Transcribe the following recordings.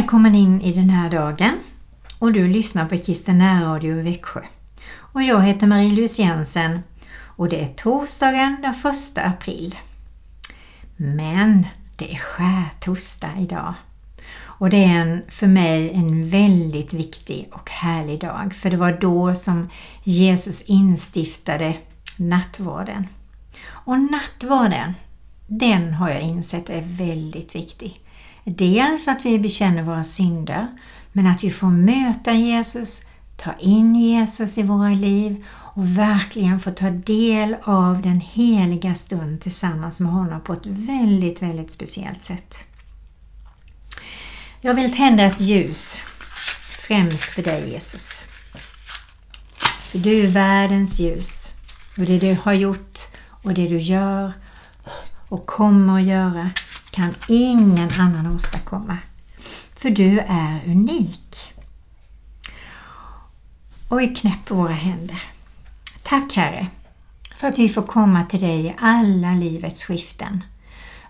Välkommen in i den här dagen och du lyssnar på Kristen Radio i Växjö. Och jag heter Marie-Louise Jensen och det är torsdagen den 1 april. Men det är skärtorsdag idag. Och det är en, för mig en väldigt viktig och härlig dag för det var då som Jesus instiftade nattvarden. Och nattvarden, den har jag insett är väldigt viktig. Dels att vi bekänner våra synder, men att vi får möta Jesus, ta in Jesus i våra liv och verkligen få ta del av den heliga stund tillsammans med honom på ett väldigt, väldigt speciellt sätt. Jag vill tända ett ljus, främst för dig Jesus. För du är världens ljus och det du har gjort och det du gör och kommer att göra kan ingen annan åstadkomma. För du är unik. Och vi knäpper våra händer. Tack Herre för att vi får komma till dig i alla livets skiften.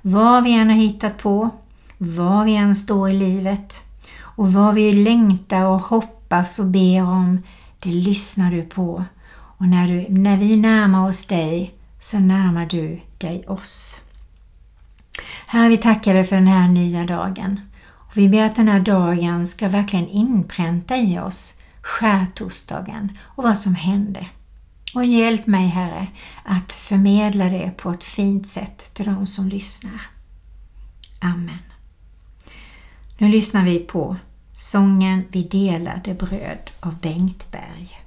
Vad vi än har hittat på, vad vi än står i livet och vad vi längtar och hoppas och ber om, det lyssnar du på. Och när, du, när vi närmar oss dig så närmar du dig oss. Herre, vi tackar dig för den här nya dagen. Och vi ber att den här dagen ska verkligen inpränta i oss skärtorsdagen och vad som hände. Och hjälp mig Herre att förmedla det på ett fint sätt till de som lyssnar. Amen. Nu lyssnar vi på sången Vi delade bröd av Bengt Berg.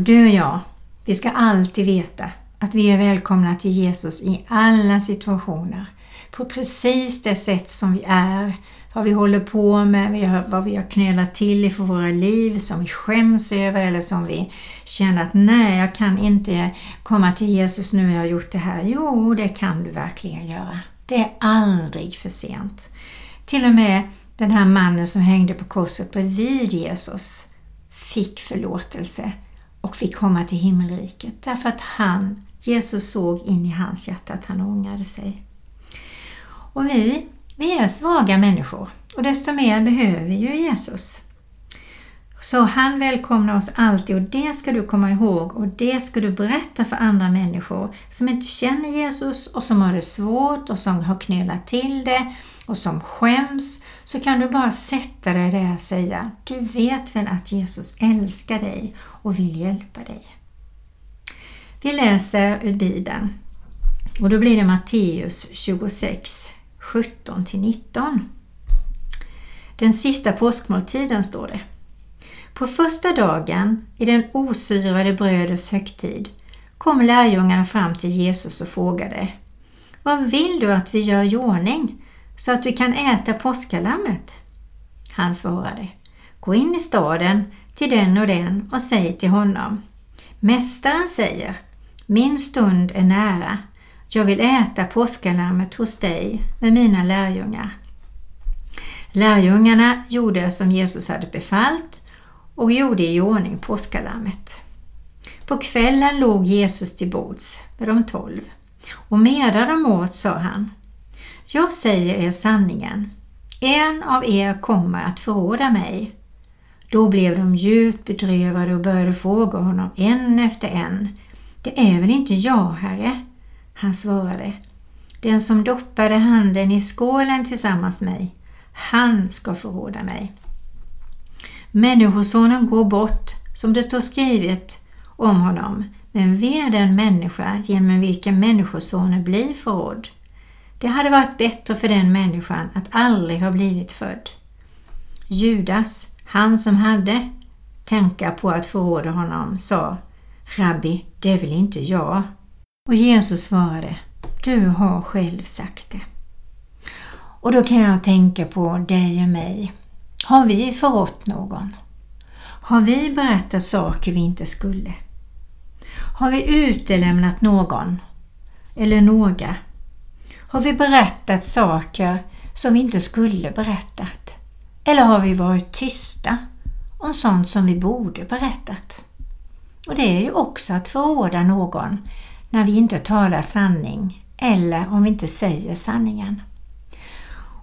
Och du och jag, vi ska alltid veta att vi är välkomna till Jesus i alla situationer. På precis det sätt som vi är, vad vi håller på med, vad vi har knölat till i för våra liv, som vi skäms över eller som vi känner att nej, jag kan inte komma till Jesus nu jag har gjort det här. Jo, det kan du verkligen göra. Det är aldrig för sent. Till och med den här mannen som hängde på korset bredvid Jesus fick förlåtelse och fick komma till himmelriket därför att han, Jesus såg in i hans hjärta att han ångrade sig. Och vi, vi är svaga människor och desto mer behöver vi ju Jesus. Så han välkomnar oss alltid och det ska du komma ihåg och det ska du berätta för andra människor som inte känner Jesus och som har det svårt och som har knölat till det och som skäms. Så kan du bara sätta dig där och säga Du vet väl att Jesus älskar dig och vill hjälpa dig. Vi läser ur Bibeln och då blir det Matteus 26, 17-19. Den sista påskmåltiden står det. På första dagen i den osyrade brödets högtid kom lärjungarna fram till Jesus och frågade Vad vill du att vi gör i ordning så att du kan äta påskalammet? Han svarade Gå in i staden till den och den och säg till honom Mästaren säger Min stund är nära. Jag vill äta påskalammet hos dig med mina lärjungar. Lärjungarna gjorde som Jesus hade befallt och gjorde i ordning påskalammet. På kvällen låg Jesus till bords med de tolv och medan de åt sa han jag säger er sanningen, en av er kommer att förråda mig. Då blev de djupt bedrövade och började fråga honom en efter en. Det är väl inte jag, Herre? Han svarade. Den som doppade handen i skålen tillsammans med mig, han ska förråda mig. Människosonen går bort, som det står skrivet om honom, men ve den människa genom vilken Människosonen blir förrådd. Det hade varit bättre för den människan att aldrig ha blivit född. Judas, han som hade tänka på att förråda honom, sa Rabbi, det är väl inte jag? Och Jesus svarade, du har själv sagt det. Och då kan jag tänka på dig och mig. Har vi förrått någon? Har vi berättat saker vi inte skulle? Har vi utelämnat någon eller några? Har vi berättat saker som vi inte skulle berättat? Eller har vi varit tysta om sånt som vi borde berättat? Och det är ju också att förråda någon när vi inte talar sanning eller om vi inte säger sanningen.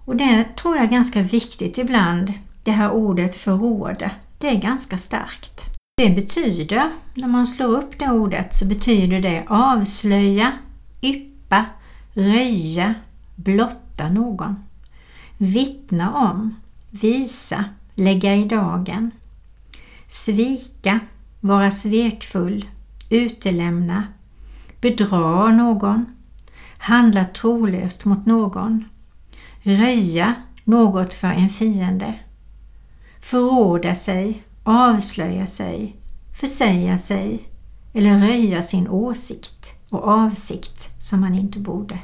Och det tror jag är ganska viktigt ibland det här ordet förråda, det är ganska starkt. Det betyder, när man slår upp det ordet, så betyder det avslöja, yppa, röja, blotta någon. Vittna om, visa, lägga i dagen. Svika, vara svekfull, utelämna, bedra någon, handla trolöst mot någon, röja något för en fiende, förråda sig, avslöja sig, försäga sig eller röja sin åsikt och avsikt som man inte borde.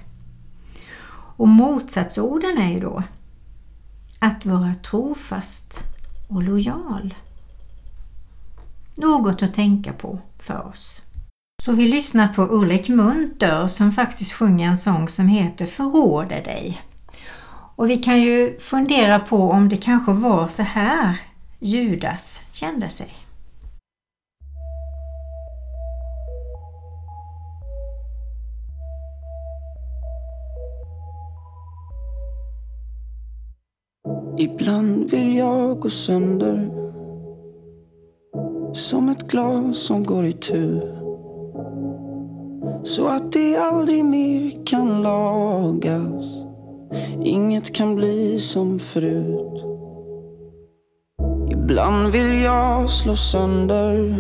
Och motsatsorden är ju då att vara trofast och lojal. Något att tänka på för oss. Så vi lyssnar på Ulrik Munter som faktiskt sjunger en sång som heter Förråder dig. Och vi kan ju fundera på om det kanske var så här Judas kände sig. Ibland vill jag gå sönder Som ett glas som går i tur Så att det aldrig mer kan lagas Inget kan bli som förut. Ibland vill jag slå sönder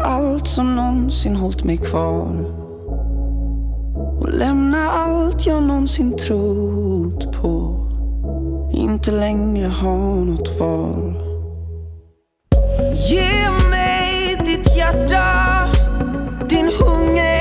allt som någonsin hållit mig kvar. Och lämna allt jag någonsin trott på. Inte längre har något val. Ge mig ditt hjärta, din hunger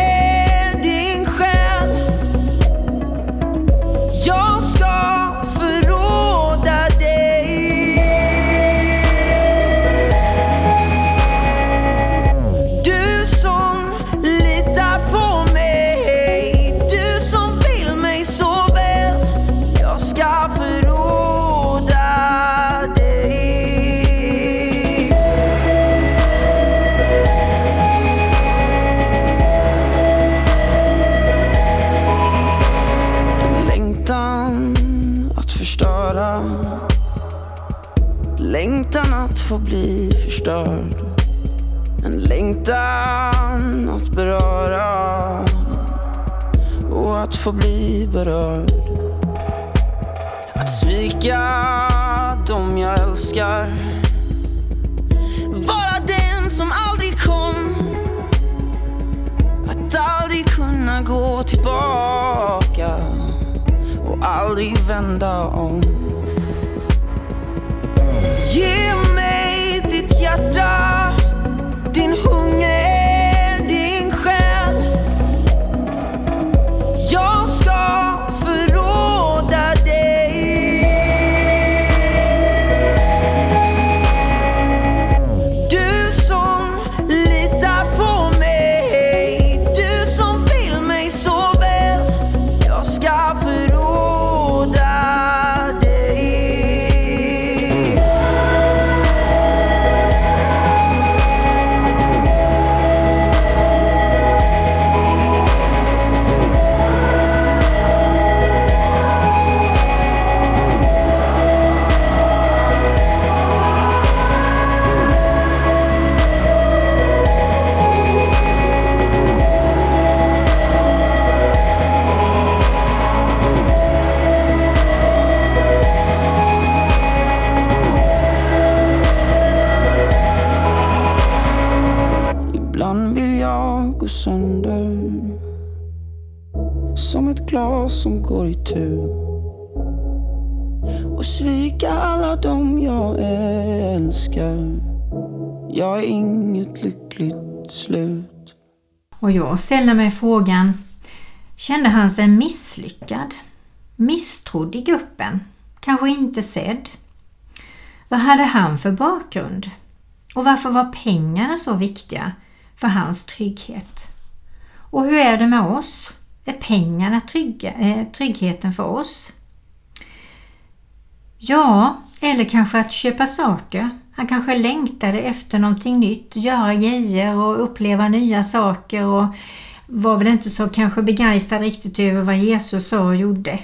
förstörd. En längtan att beröra och att få bli berörd. Att svika dem jag älskar. Vara den som aldrig kom. Att aldrig kunna gå tillbaka och aldrig vända om. Ge ditt hjärta, Ibland vill jag gå sönder Som ett glas som går i tur Och svika alla dem jag älskar Jag är inget lyckligt slut Och jag ställer mig frågan, kände han sig misslyckad? Misstrodd i gruppen? Kanske inte sedd? Vad hade han för bakgrund? Och varför var pengarna så viktiga för hans trygghet? Och hur är det med oss? Är pengarna trygga, eh, tryggheten för oss? Ja, eller kanske att köpa saker. Han kanske längtade efter någonting nytt, göra grejer och uppleva nya saker och var väl inte så kanske begeistrad riktigt över vad Jesus sa och gjorde.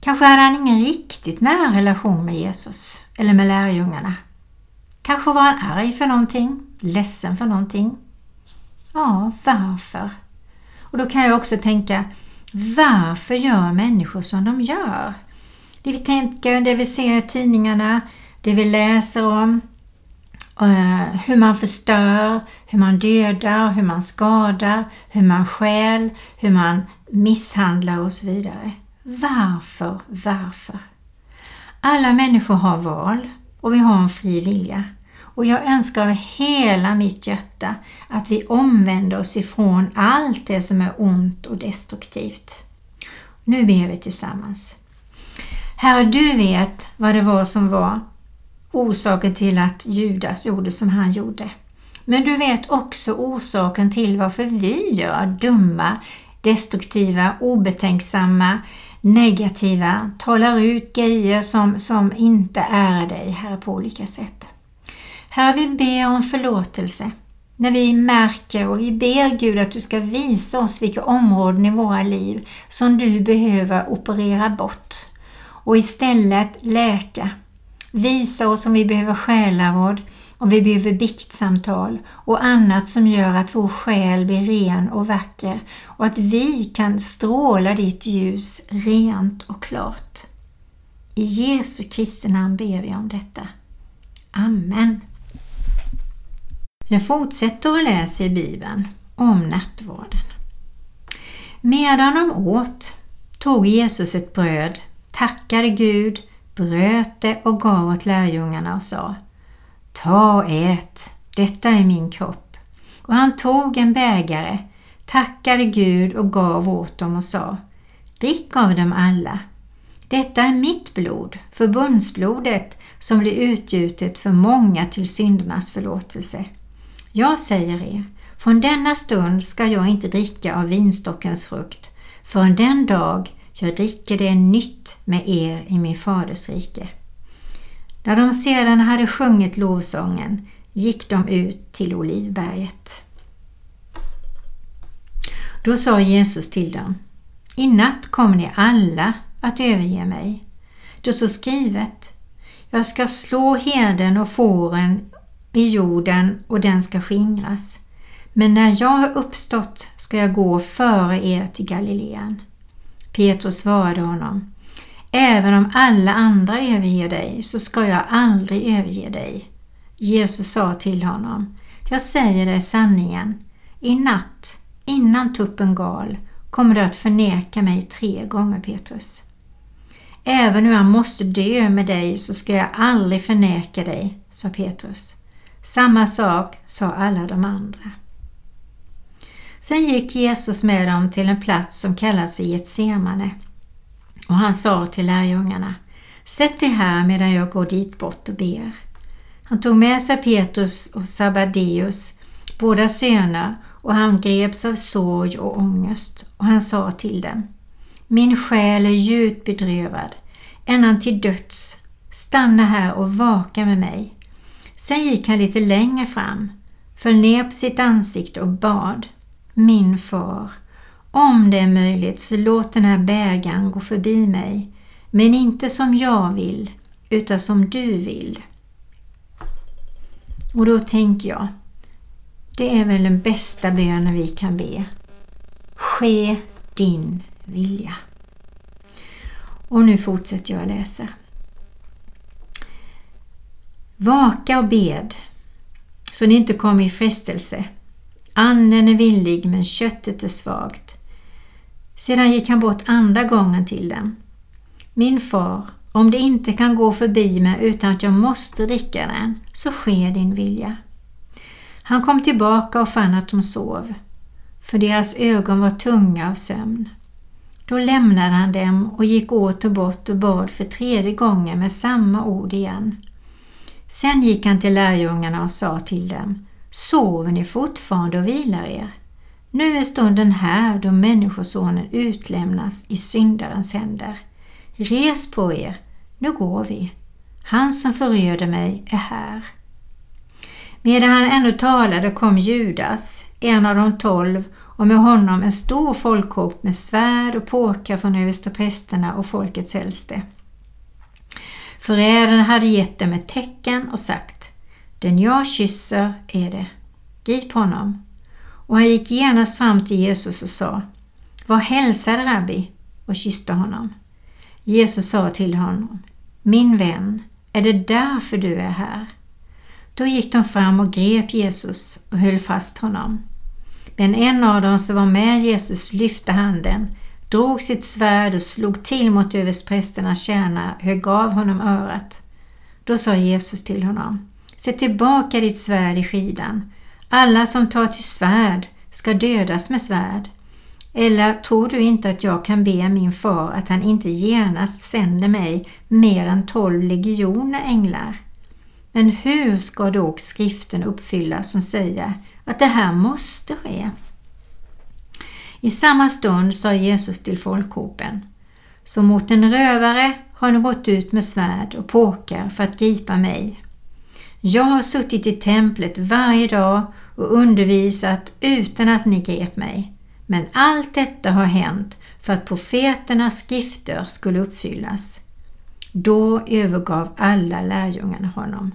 Kanske hade han ingen riktigt nära relation med Jesus eller med lärjungarna. Kanske var han arg för någonting, ledsen för någonting. Ja, varför? Och då kan jag också tänka, varför gör människor som de gör? Det vi tänker, det vi ser i tidningarna, det vi läser om, eh, hur man förstör, hur man dödar, hur man skadar, hur man stjäl, hur man misshandlar och så vidare. Varför, varför? Alla människor har val och vi har en fri vilja. Och jag önskar av hela mitt hjärta att vi omvänder oss ifrån allt det som är ont och destruktivt. Nu ber vi tillsammans. Herre, du vet vad det var som var orsaken till att Judas gjorde som han gjorde. Men du vet också orsaken till varför vi gör dumma, destruktiva, obetänksamma, negativa, talar ut grejer som, som inte är dig, Herre, på olika sätt. Herre, vi ber om förlåtelse när vi märker och vi ber Gud att du ska visa oss vilka områden i våra liv som du behöver operera bort och istället läka. Visa oss om vi behöver själavård, om vi behöver biktsamtal och annat som gör att vår själ blir ren och vacker och att vi kan stråla ditt ljus rent och klart. I Jesu Kristi namn ber vi om detta. Amen. Jag fortsätter att läsa i Bibeln om nattvarden. Medan de åt tog Jesus ett bröd, tackade Gud, bröt det och gav åt lärjungarna och sa Ta och ät, detta är min kropp. Och han tog en bägare, tackade Gud och gav åt dem och sa Drick av dem alla. Detta är mitt blod, förbundsblodet som blir utgjutet för många till syndernas förlåtelse. Jag säger er, från denna stund ska jag inte dricka av vinstockens frukt förrän den dag jag dricker det nytt med er i min faders rike. När de sedan hade sjungit lovsången gick de ut till Olivberget. Då sa Jesus till dem, I natt kommer ni alla att överge mig. Då så skrivet, Jag ska slå herden och fåren i jorden och den ska skingras. Men när jag har uppstått ska jag gå före er till Galileen. Petrus svarade honom. Även om alla andra överger dig så ska jag aldrig överge dig. Jesus sa till honom. Jag säger dig sanningen. I natt, innan tuppen gal, kommer du att förneka mig tre gånger Petrus. Även om jag måste dö med dig så ska jag aldrig förneka dig, sa Petrus. Samma sak sa alla de andra. Sen gick Jesus med dem till en plats som kallas för Getsemane och han sa till lärjungarna Sätt dig här medan jag går dit bort och ber. Han tog med sig Petrus och Sabadeus, båda söner, och han greps av sorg och ångest och han sa till dem Min själ är djupt bedrövad, ända till döds. Stanna här och vaka med mig. Sen gick han lite längre fram, föll ner på sitt ansikte och bad. Min far, om det är möjligt så låt den här bägaren gå förbi mig, men inte som jag vill, utan som du vill. Och då tänker jag, det är väl den bästa bönen vi kan be. Ske din vilja. Och nu fortsätter jag läsa. Vaka och bed så ni inte kommer i frestelse. Anden är villig men köttet är svagt. Sedan gick han bort andra gången till dem. Min far, om det inte kan gå förbi mig utan att jag måste dricka den, så sker din vilja. Han kom tillbaka och fann att de sov, för deras ögon var tunga av sömn. Då lämnade han dem och gick åter bort och bad för tredje gången med samma ord igen. Sen gick han till lärjungarna och sa till dem Sover ni fortfarande och vilar er? Nu är stunden här då Människosonen utlämnas i syndarens händer. Res på er, nu går vi. Han som föröder mig är här. Medan han ännu talade kom Judas, en av de tolv, och med honom en stor folkhopp med svärd och påkar från översteprästerna och folkets äldste. Förrädaren hade gett dem ett tecken och sagt Den jag kysser är det. Grip honom. Och han gick genast fram till Jesus och sa Var hälsad rabbi och kysste honom. Jesus sa till honom Min vän, är det därför du är här? Då gick de fram och grep Jesus och höll fast honom. Men en av dem som var med Jesus lyfte handen, drog sitt svärd och slog till mot överstprästernas kärna, högg av honom örat. Då sa Jesus till honom, Sätt tillbaka ditt svärd i skidan. Alla som tar till svärd ska dödas med svärd. Eller tror du inte att jag kan be min far att han inte genast sänder mig mer än tolv legioner änglar? Men hur ska då skriften uppfyllas som säger att det här måste ske? I samma stund sa Jesus till folkhopen Så mot en rövare har ni gått ut med svärd och påkar för att gripa mig. Jag har suttit i templet varje dag och undervisat utan att ni grep mig. Men allt detta har hänt för att profeternas skrifter skulle uppfyllas. Då övergav alla lärjungarna honom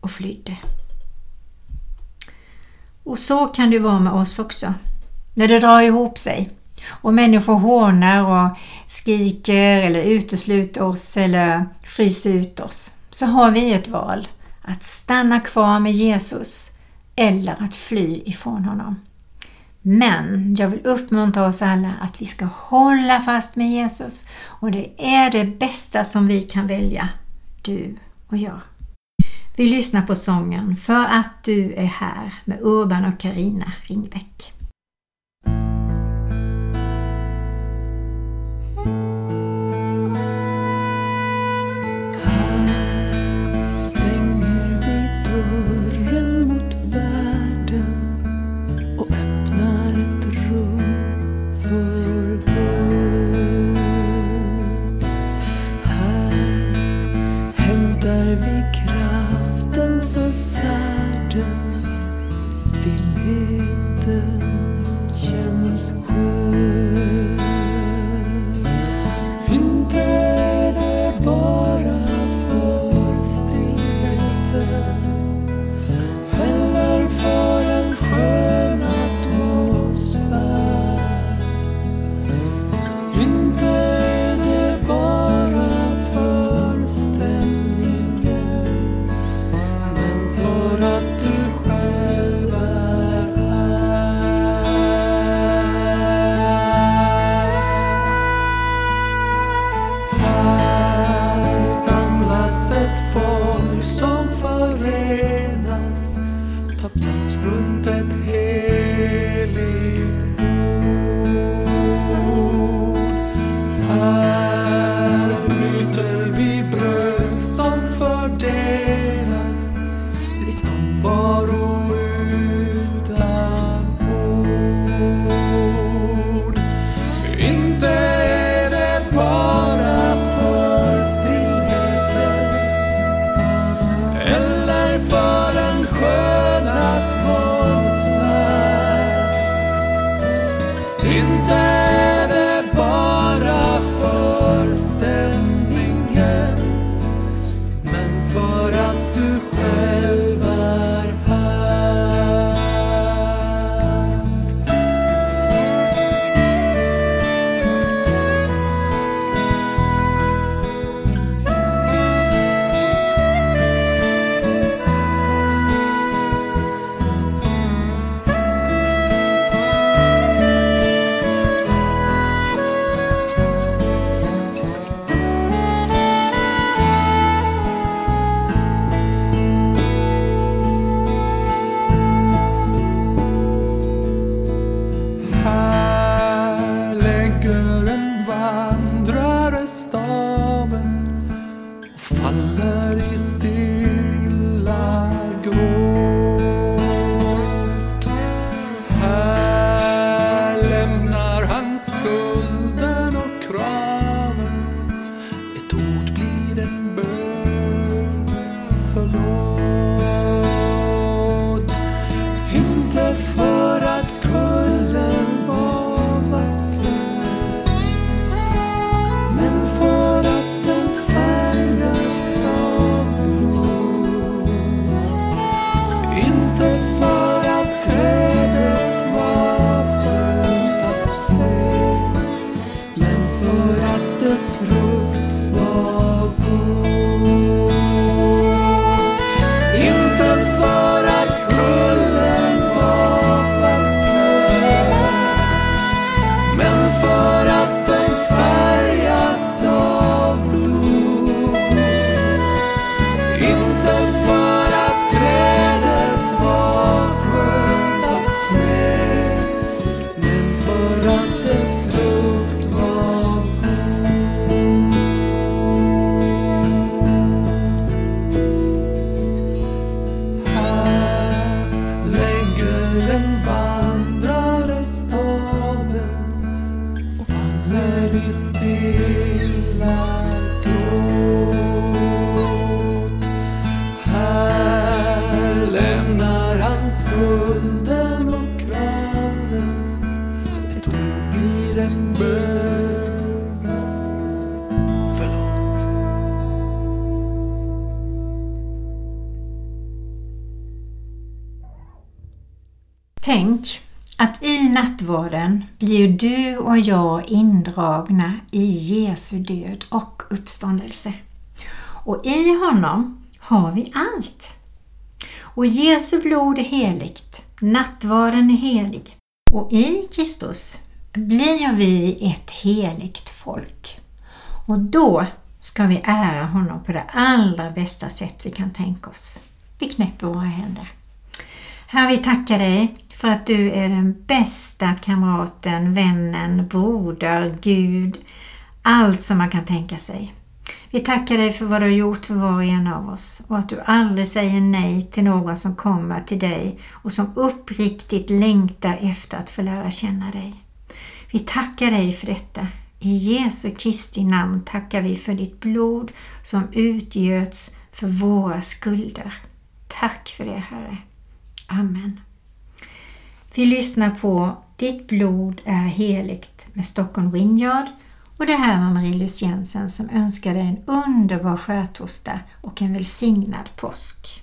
och flydde. Och så kan det vara med oss också. När det drar ihop sig och människor hånar och skriker eller utesluter oss eller fryser ut oss så har vi ett val att stanna kvar med Jesus eller att fly ifrån honom. Men jag vill uppmuntra oss alla att vi ska hålla fast med Jesus och det är det bästa som vi kan välja, du och jag. Vi lyssnar på sången För att du är här med Urban och Karina Ringbäck. Tänk att i nattvarden blir du och jag indragna i Jesu död och uppståndelse. Och i honom har vi allt. Och Jesu blod är heligt, nattvarden är helig. Och i Kristus blir vi ett heligt folk. Och då ska vi ära honom på det allra bästa sätt vi kan tänka oss. Vi knäpper våra händer. Herre, vi tackar dig för att du är den bästa kamraten, vännen, broder, Gud, allt som man kan tänka sig. Vi tackar dig för vad du har gjort för var och en av oss och att du aldrig säger nej till någon som kommer till dig och som uppriktigt längtar efter att få lära känna dig. Vi tackar dig för detta. I Jesu Kristi namn tackar vi för ditt blod som utgöts för våra skulder. Tack för det Herre. Amen. Vi lyssnar på Ditt blod är heligt med Stockholm Winyard och det här var Marie-Louise Jensen som önskar dig en underbar skärtorsdag och en välsignad påsk.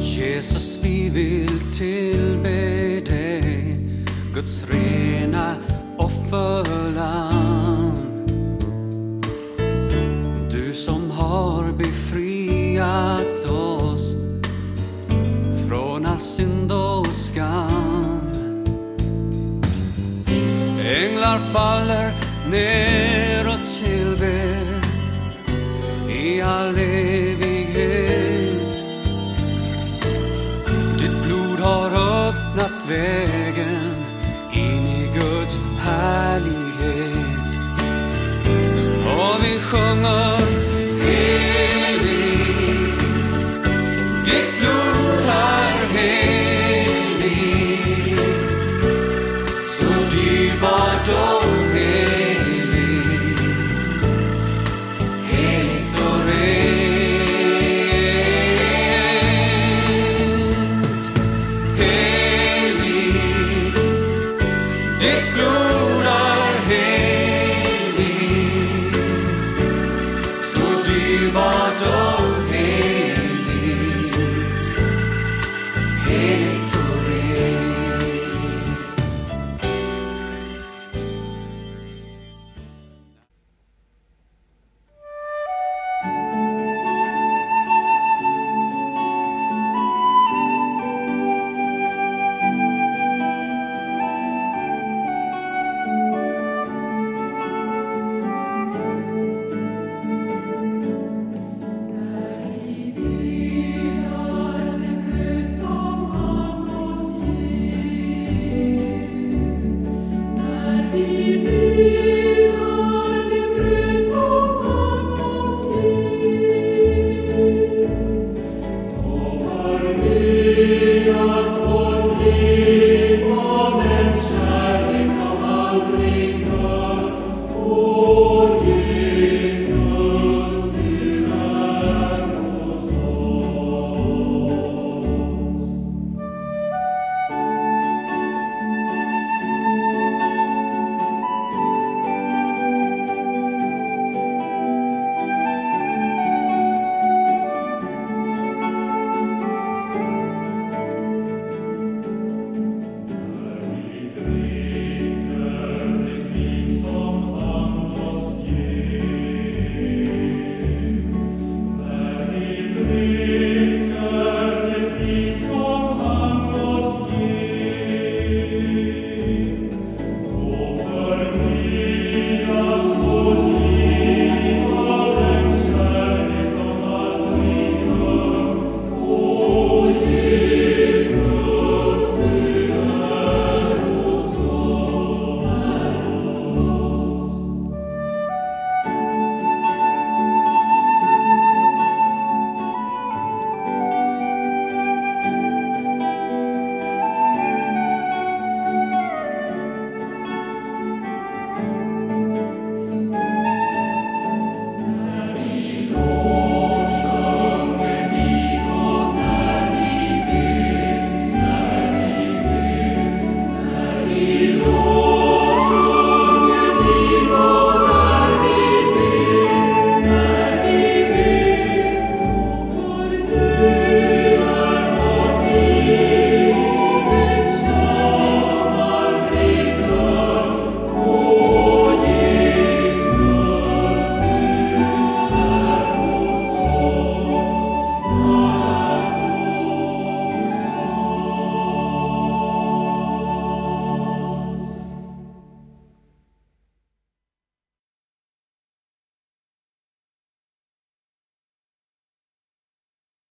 Jesus, vi vill tillbe dig Guds rena offerlamm Du som har befriat oss all synd och skam Änglar faller ner och tillber i all evighet. Ditt blod har öppnat vägen